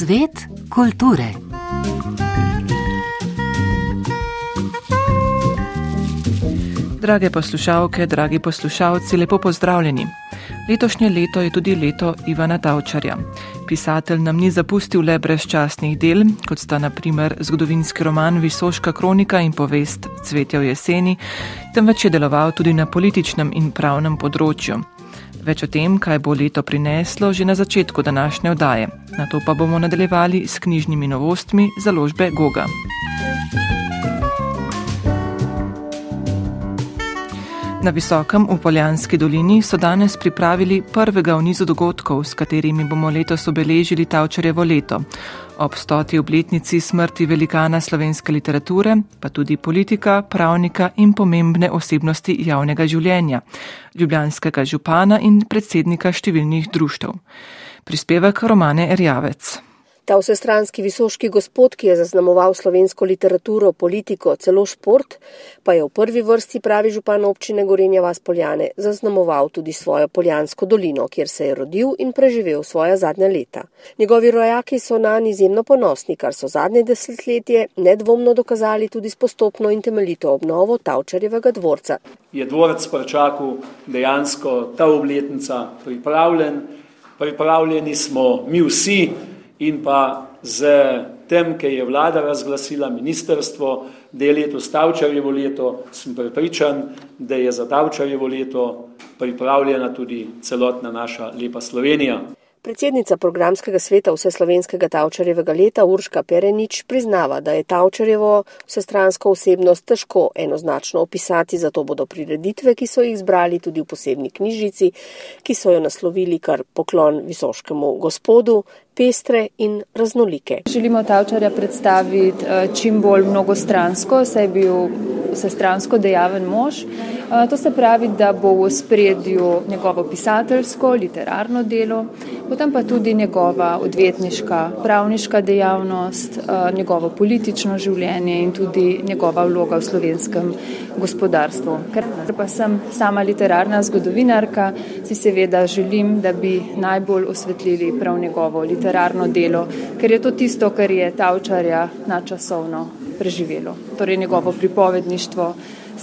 Svet kulture. Drage poslušalke, dragi poslušalci, lepo pozdravljeni. Letošnje leto je tudi leto Ivana Tavčarja. Pisatelj nam ni zapustil le brezčasnih del, kot sta naprimer zgodovinski roman Visoška kronika in povest Cvetja v jeseni, temveč je deloval tudi na političnem in pravnem področju. Več o tem, kaj bo leto prineslo, že na začetku današnje oddaje. Na to pa bomo nadaljevali s knjižnimi novostmi založbe Goga. Na visokem v Poljanski dolini so danes pripravili prvega v nizu dogodkov, s katerimi bomo letos obeležili Tavčarjevo leto. Ob stoti obletnici smrti velikana slovenske literature, pa tudi politika, pravnika in pomembne osebnosti javnega življenja, ljubljanskega župana in predsednika številnih društev. Prispevek Romane Erjavec. Ta vsestranski visoški gospod, ki je zaznamoval slovensko literaturo, politiko, celo šport, pa je v prvi vrsti pravi župan občine Gorenja Vas Poljane zaznamoval tudi svojo Poljansko dolino, kjer se je rodil in preživel svoja zadnja leta. Njegovi rojaki so na njih izjemno ponosni, kar so zadnje desetletje nedvomno dokazali tudi s postopno in temeljito obnovo Tavčarjevega dvorca. Je dvorec prečakal dejansko ta obletnica pripravljen, pripravljeni smo mi vsi in pa z tem, ki je vlada razglasila ministerstvo, da je leto Stavčarjevo leto, sem prepričan, da je za Stavčarjevo leto pripravljena tudi celotna naša lepa Slovenija. Predsednica programskega sveta Vseslovenskega Tavčarjevega leta Urška Perenič priznava, da je Tavčarjevo vsestransko osebnost težko enoznačno opisati, zato bodo prireditve, ki so jih zbrali tudi v posebni knjižici, ki so jo naslovili kar poklon visoškemu gospodu, pestre in raznolike. Želimo Tavčarja predstaviti eh, čim bolj mnogostransko, saj je bil vsestransko dejaven mož. To se pravi, da bo v spredju njegovo pisateljsko, literarno delo, potem pa tudi njegova odvetniška, pravniška dejavnost, njegovo politično življenje in tudi njegova vloga v slovenskem gospodarstvu. Ker pa sem sama literarna zgodovinarka, si seveda želim, da bi najbolj osvetlili prav njegovo literarno delo, ker je to tisto, kar je Tavčarja načasovno preživelo. Torej njegovo pripovedništvo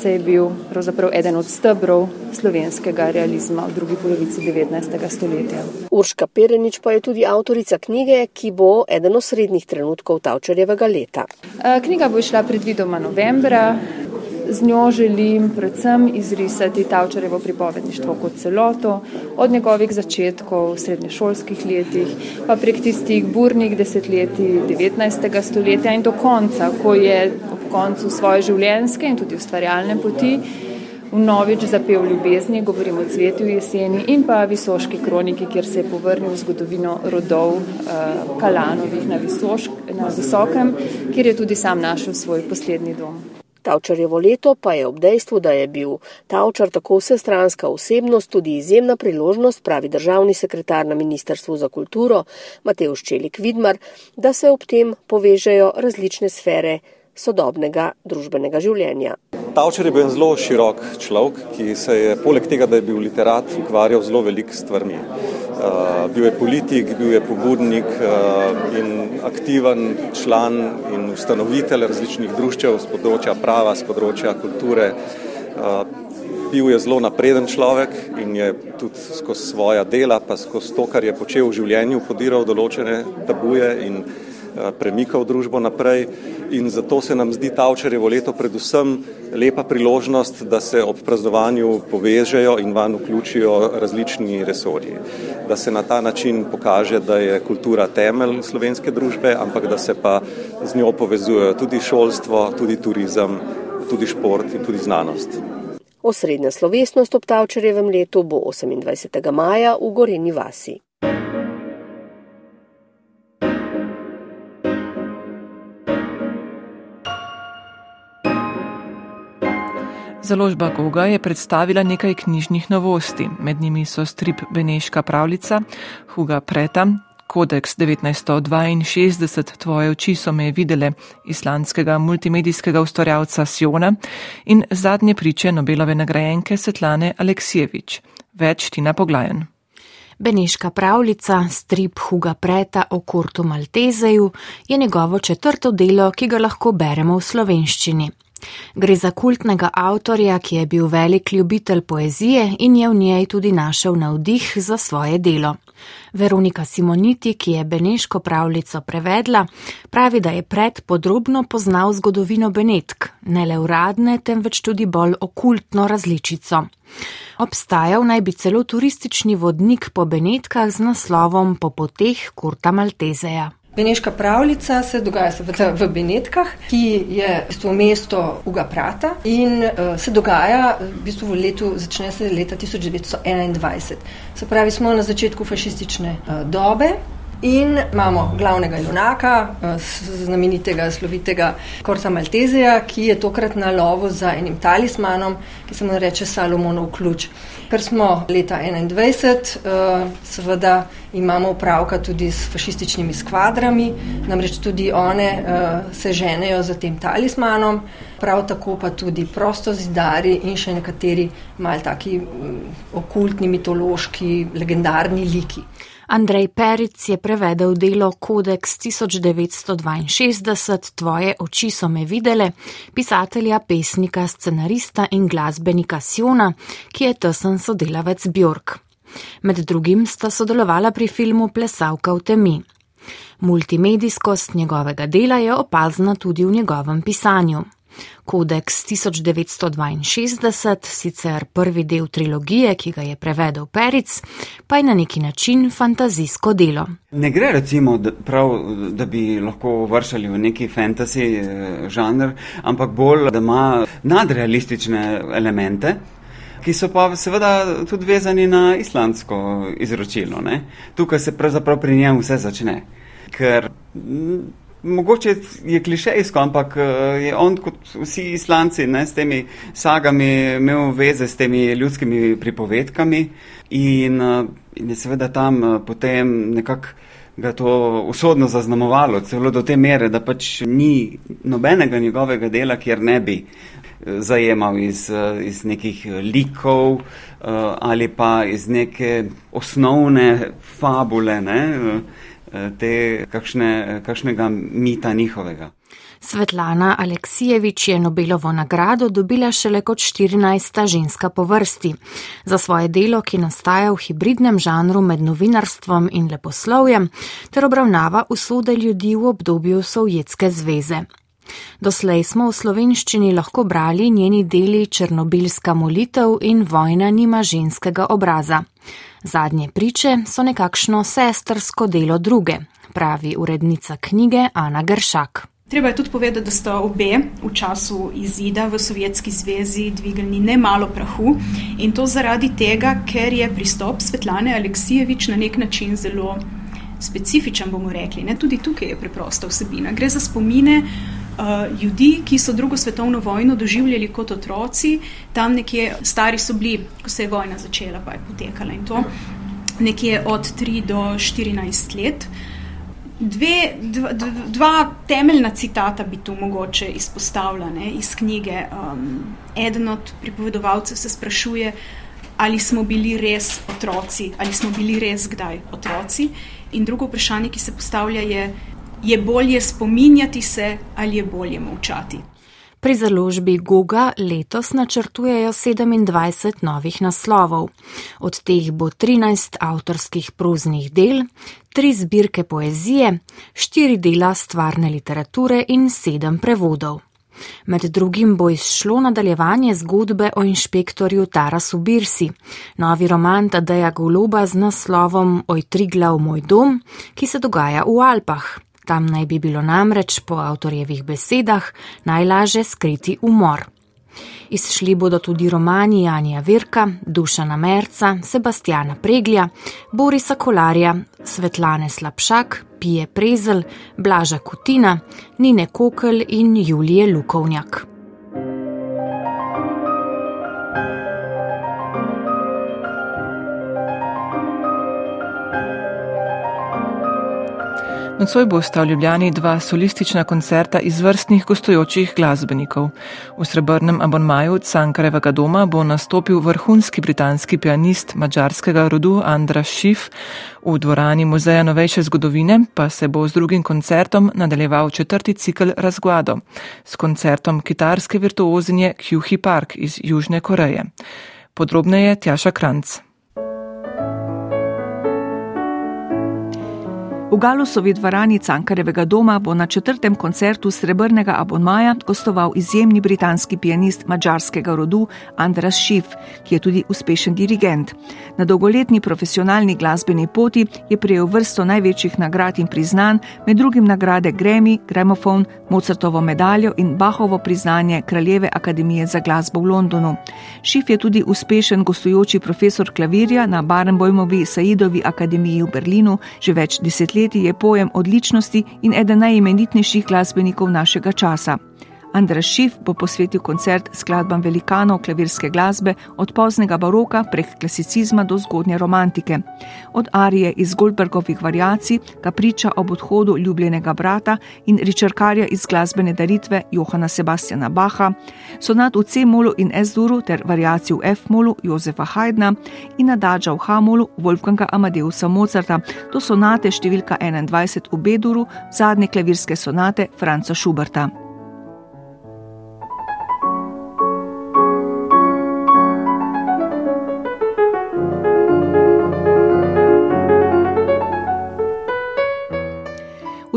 se je bil pravzaprav eden od stebrov slovenskega realizma v drugi polovici 19. stoletja. Urška Perenič pa je tudi avtorica knjige, ki bo eden od srednjih trenutkov Tavčarjevega leta. Eh, knjiga bo išla predvidoma novembra, Z njo želim predvsem izrisati Tavčarevo pripovedništvo kot celoto, od njegovih začetkov v srednješolskih letih, pa prek tistih burnih desetletij 19. stoletja in do konca, ko je ob koncu svoje življenjske in tudi ustvarjalne poti vnovič zapel ljubezni, govorimo o cvetju jeseni in pa visoški kroniki, kjer se je povrnil v zgodovino rodov uh, Kalanovih na, visošk, na Visokem, kjer je tudi sam našel svoj poslednji dom. Tavčarjevo leto pa je ob dejstvu, da je bil Tavčar tako vsestranska osebnost, tudi izjemna priložnost, pravi državni sekretar na Ministrstvu za kulturo Matej Ščelik Vidmar, da se ob tem povežejo različne sfere sodobnega družbenega življenja. Tavčar je bil zelo širok človek, ki se je poleg tega, da je bil literat, ukvarjal zelo velik stvarmi. Uh, bil je politik, bil je pobudnik uh, in aktiven član in ustanovitelj različnih društev z področja prava, z področja kulture. Uh, bil je zelo napreden človek in je tudi skozi svoja dela, pa skozi to, kar je počel v življenju, podiral določene tabuje in Eh, premikal družbo naprej in zato se nam zdi Tavčarjevo leto predvsem lepa priložnost, da se ob praznovanju povežejo in van vključijo različni resorji. Da se na ta način pokaže, da je kultura temelj slovenske družbe, ampak da se pa z njo povezujejo tudi šolstvo, tudi turizem, tudi šport in tudi znanost. Osrednja slovesnost ob Tavčarjevem letu bo 28. maja v Goreni vasi. Založba Goga je predstavila nekaj knjižnih novosti. Med njimi so strip Beneška pravljica, Huga Preta, Kodeks 1962 Tvoje oči so me videle islandskega multimedijskega ustvarjalca Siona in zadnje priče Nobelove nagrajenke Svetlane Aleksijevič. Več Tina Poglajen. Beneška pravljica, strip Huga Preta o Kurtu Maltezeju, je njegovo četrto delo, ki ga lahko beremo v slovenščini. Gre za kultnega avtorja, ki je bil velik ljubitelj poezije in je v njej tudi našel navdih za svoje delo. Veronika Simoniti, ki je Beneško pravljico prevedla, pravi, da je pred podrobno poznal zgodovino Benetk, ne le uradne, temveč tudi bolj okultno različico. Obstajal naj bi celo turistični vodnik po Benetkah z naslovom Po poteh Kurta Maltezeja. Beneška pravljica se dogaja seveda v Benetkah, ki je v bistvu mesto Uga Prata in uh, se dogaja v bistvu v letu, začne se leta 1921. Se pravi, smo na začetku fašistične uh, dobe. In imamo glavnega junaka, eh, znamenitega, slovitega Korta Maltezeja, ki je tokrat na lovu za enim talismanom, ki se mu reče Salomonov ključ. Ker smo leta 21, eh, seveda imamo upravka tudi s fašističnimi skvadrami, namreč tudi one eh, se ženejo za tem talismanom, prav tako pa tudi prosto zidari in še nekateri mal taki mm, okultni, mitološki, legendarni liki. Andrej Peric je prevedel delo Kodeks 1962 Tvoje oči so me videle, pisatelja, pesnika, scenarista in glasbenika Siona, ki je tesen sodelavec Bjork. Med drugim sta sodelovala pri filmu Plesavka v temi. Multimedijskost njegovega dela je opazna tudi v njegovem pisanju. Kodeks 1962, sicer prvi del trilogije, ki ga je prevedel Peric, pa je na neki način fantazijsko delo. Ne gre recimo da, prav, da bi lahko vršali v neki fantasy eh, žanr, ampak bolj, da ima nadrealistične elemente. Ki so pa seveda tudi vezani na islamsko izročilo. Ne? Tukaj se pravzaprav pri njem vse začne. Ker Mogoče je klišejsko, ampak eh, je on kot vsi islanci ne, s temi sagami imel veze s temi ljudskimi pripovedkami in, eh, in je seveda tam eh, potem nekako ga to usodno zaznamovalo, celo do te mere, da pač ni nobenega njegovega dela, kjer ne bi zajemal iz, iz nekih likov ali pa iz neke osnovne fabule. Ne, te, kakšne, kakšnega mita njihovega. Svetlana Aleksijevič je Nobelovo nagrado dobila šele kot 14. ženska po vrsti za svoje delo, ki nastaja v hibridnem žanru med novinarstvom in leposlovjem, ter obravnava usode ljudi v obdobju Sovjetske zveze. Doslej smo v slovenščini lahko brali njeni deli Černobilska molitev in Vojna nima ženskega obraza. Zadnje priče so nekakšno sestrsko delo druge, pravi urednica knjige Ana Gršak. Treba je tudi povedati, da sta obe v času izida v Sovjetski zvezi dvignili nemalo prahu in to zaradi tega, ker je pristop Svetlane Aleksijevič na nek način zelo specifičen, bomo rekli. Ne? Tudi tukaj je preprosta vsebina. Gre za spomine uh, ljudi, ki so drugo svetovno vojno doživljali kot otroci, tam nekje stari so bili, ko se je vojna začela, pa je potekala in to, nekje od 3 do 14 let. Dve, dva, dva temeljna citata bi tu mogoče izpostavljala iz knjige. Um, eden od pripovedovalcev se sprašuje, ali smo bili res otroci, ali smo bili res kdaj otroci. In drugo vprašanje, ki se postavlja, je, je bolje spominjati se ali je bolje molčati. Pri založbi Goga letos načrtujejo 27 novih naslovov. Od teh bo 13 avtorskih proznih del, 3 zbirke poezije, 4 dela stvarne literature in 7 prevodov. Med drugim bo izšlo nadaljevanje zgodbe o inšpektorju Tarasu Birsi, novi roman Tadeja Goloba z naslovom Oj Triglav moj dom, ki se dogaja v Alpah. Tam naj bi bilo namreč po avtorjevih besedah najlaže skriti umor. Izšli bodo tudi romani Janja Virka, Dušana Merca, Sebastiana Preglja, Borisa Kolarja, Svetlane Slabšak, Pije Prezel, Blaža Kutina, Nine Kokel in Julije Lukovnjak. Nocoj bosta v Ljubljani dva solistična koncerta izvrstnih gostujočih glasbenikov. V srebrnem abonmaju Cankarevega doma bo nastopil vrhunski britanski pianist mačarskega rodu Andra Schiff, v dvorani Muzeja novejše zgodovine pa se bo z drugim koncertom nadaljeval četrti cikl Razguado s koncertom kitarske virtuozinje Kyuhi Park iz Južne Koreje. Podrobneje Tjaša Kranc. V Galusovi dvorani Cankarevega doma bo na četrtem koncertu Srebrnega abonmaja gostoval izjemni britanski pianist mačarskega rodu Andras Schiff, ki je tudi uspešen dirigent. Na dolgoletni profesionalni glasbeni poti je prejel vrsto največjih nagrad in priznanj, med drugim nagrade Grammy, Gramophone, Mozartovo medaljo in Bahovo priznanje Kraljeve akademije za glasbo v Londonu. Schiff je tudi uspešen gostujoči profesor klavirja na Barenboimovi Saidovi akademiji v Berlinu že več desetletij desetletji je pojem odličnosti in eden najimenitnejših glasbenikov našega časa. Andrej Šif bo posvetil koncert skladbam velikanov klavirske glasbe od poznega baroka prek klasicizma do zgodnje romantike. Od arije iz Goldbergovih variacij, ka priča ob odhodu ljubljenega brata in ričarkarja iz glasbene daritve Johana Sebastiana Baha, sonat v C-molu in S-duru ter variacij v F-molu Jozefa Haydna in nadađa v H-molu Wolfganga Amadeusa Mozarta, to sonate številka 21 v B-duru, zadnje klavirske sonate Franca Schuberta.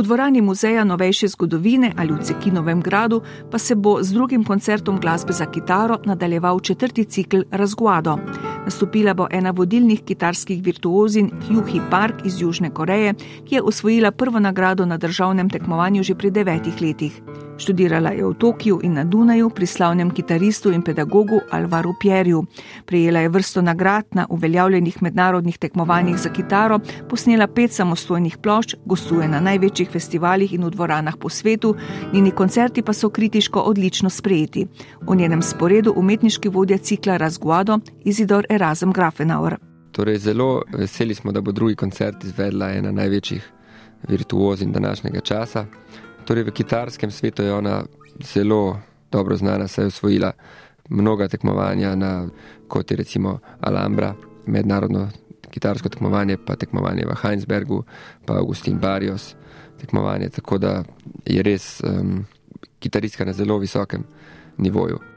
V dvorani Muzeja novejše zgodovine ali v Cekinovem gradu pa se bo z drugim koncertom glasbe za kitaro nadaljeval četrti cikl Razguado. Nastopila bo ena vodilnih kitarskih virtuozin Hyuhi Park iz Južne Koreje, ki je osvojila prvo nagrado na državnem tekmovanju že pri devetih letih. Študirala je v Tokiu in na Dunaju pri slavnem kitaristu in pedagogu Alvaru Pierju. Prejela je vrsto nagrad na uveljavljenih mednarodnih tekmovanjih za kitaro, posnela pet samostojnih plošč, gostuje na največjih festivalih in v dvoranah po svetu, njeni koncerti pa so kritiško odlično sprejeti. V njenem sporedu umetniški vodja cikla Razguado Izidor Erasm Grafenauer. Torej, zelo veseli smo, da bo drugi koncert izvedla ena največjih virtuozin današnjega časa. Torej, v kitarskem svetu je ona zelo dobro znana, saj je osvojila mnoga tekmovanja, na, kot je recimo Alhambra, mednarodno kitarsko tekmovanje, pa tekmovanje v Heinsbergu, pa Augustin Barrios tekmovanje. Tako da je res um, kitaristka na zelo visokem nivoju.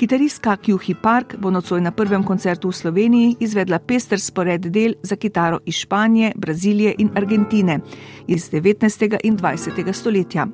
Kitaristka Kjuhi Park bo nocoj na prvem koncertu v Sloveniji izvedla pester spored del za kitaro iz Španije, Brazilije in Argentine iz 19. in 20. stoletja.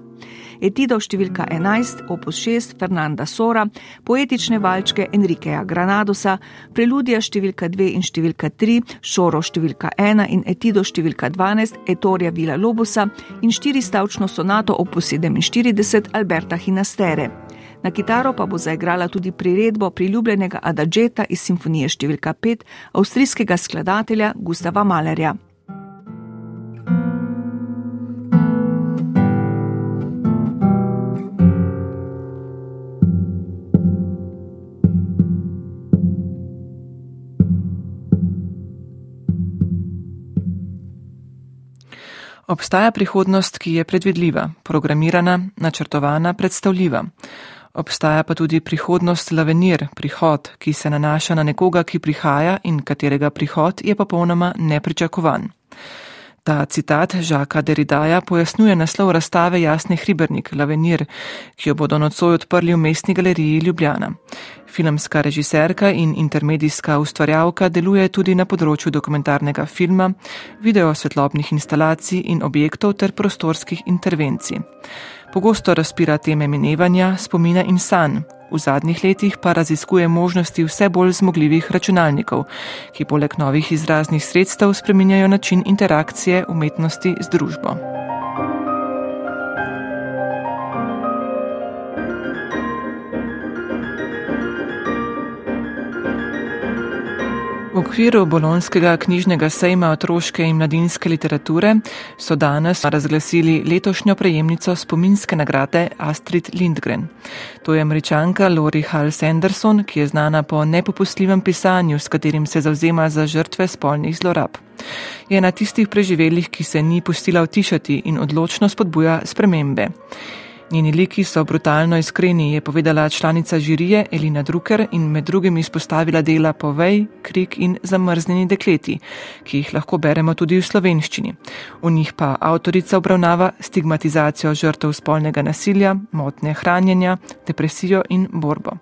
Etido številka 11, opus 6 Fernanda Sora, poetične valčke Enrikeja Granadosa, preludija številka 2 in številka 3, Šoro številka 1 in Etido številka 12, Etorja Vila Lobusa in štiristavčno sonato opus 47 Alberta Hinastere. Na kitaro pa bo zaigrala tudi priredbo priljubljenega Adadžeta iz simfonije številka 5 avstrijskega skladatelja Gustava Malerja. Obstaja prihodnost, ki je predvidljiva, programirana, načrtovana, predstavljiva. Obstaja pa tudi prihodnost lavenir, prihod, ki se nanaša na nekoga, ki prihaja in katerega prihod je popolnoma nepričakovan. Ta citat Žaka Deridaja pojasnjuje naslov razstave Jasni Hribernik, Lavenir, ki jo bodo nocoj odprli v mestni galeriji Ljubljana. Filmska režiserka in intermedijska ustvarjalka deluje tudi na področju dokumentarnega filma, video svetlobnih instalacij in objektov ter prostorskih intervencij. Pogosto razpira teme minevanja, spomina in sanj, v zadnjih letih pa raziskuje možnosti vse bolj zmogljivih računalnikov, ki poleg novih izraznih sredstev spreminjajo način interakcije umetnosti z družbo. V okviru bolonskega knjižnega sejma otroške in mladinske literature so danes razglasili letošnjo prejemnico spominske nagrade Astrid Lindgren. To je američanka Lori Hals Anderson, ki je znana po nepopustljivem pisanju, s katerim se zauzema za žrtve spolnih zlorab. Je na tistih preživelih, ki se ni pustila utišati in odločno spodbuja spremembe. Njeni liki so brutalno iskreni, je povedala članica žirije Elina Drucker in med drugim izpostavila dela Povej, Krik in Zamrznjeni dekleti, ki jih lahko beremo tudi v slovenščini. V njih pa avtorica obravnava stigmatizacijo žrtev spolnega nasilja, motnje hranjenja, depresijo in borbo.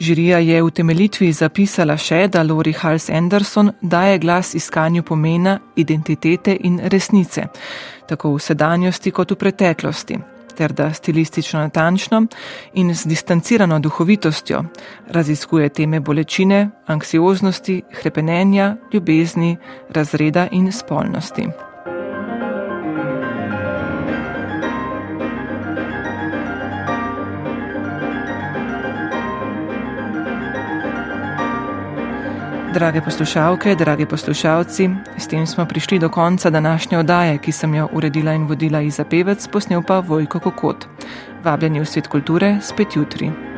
Žirija je v temeljitvi zapisala še, da Lori Hals Anderson daje glas iskanju pomena, identitete in resnice, tako v sedanjosti kot v preteklosti ter da stilistično natančno in z distancirano duhovitostjo raziskuje teme bolečine, anksioznosti, hrepenenja, ljubezni, razreda in spolnosti. Drage poslušalke, dragi poslušalci, s tem smo prišli do konca današnje oddaje, ki sem jo uredila in vodila Iza Pevec, posnel pa Vojko Kokot. Vabljeni v svet kulture spet jutri.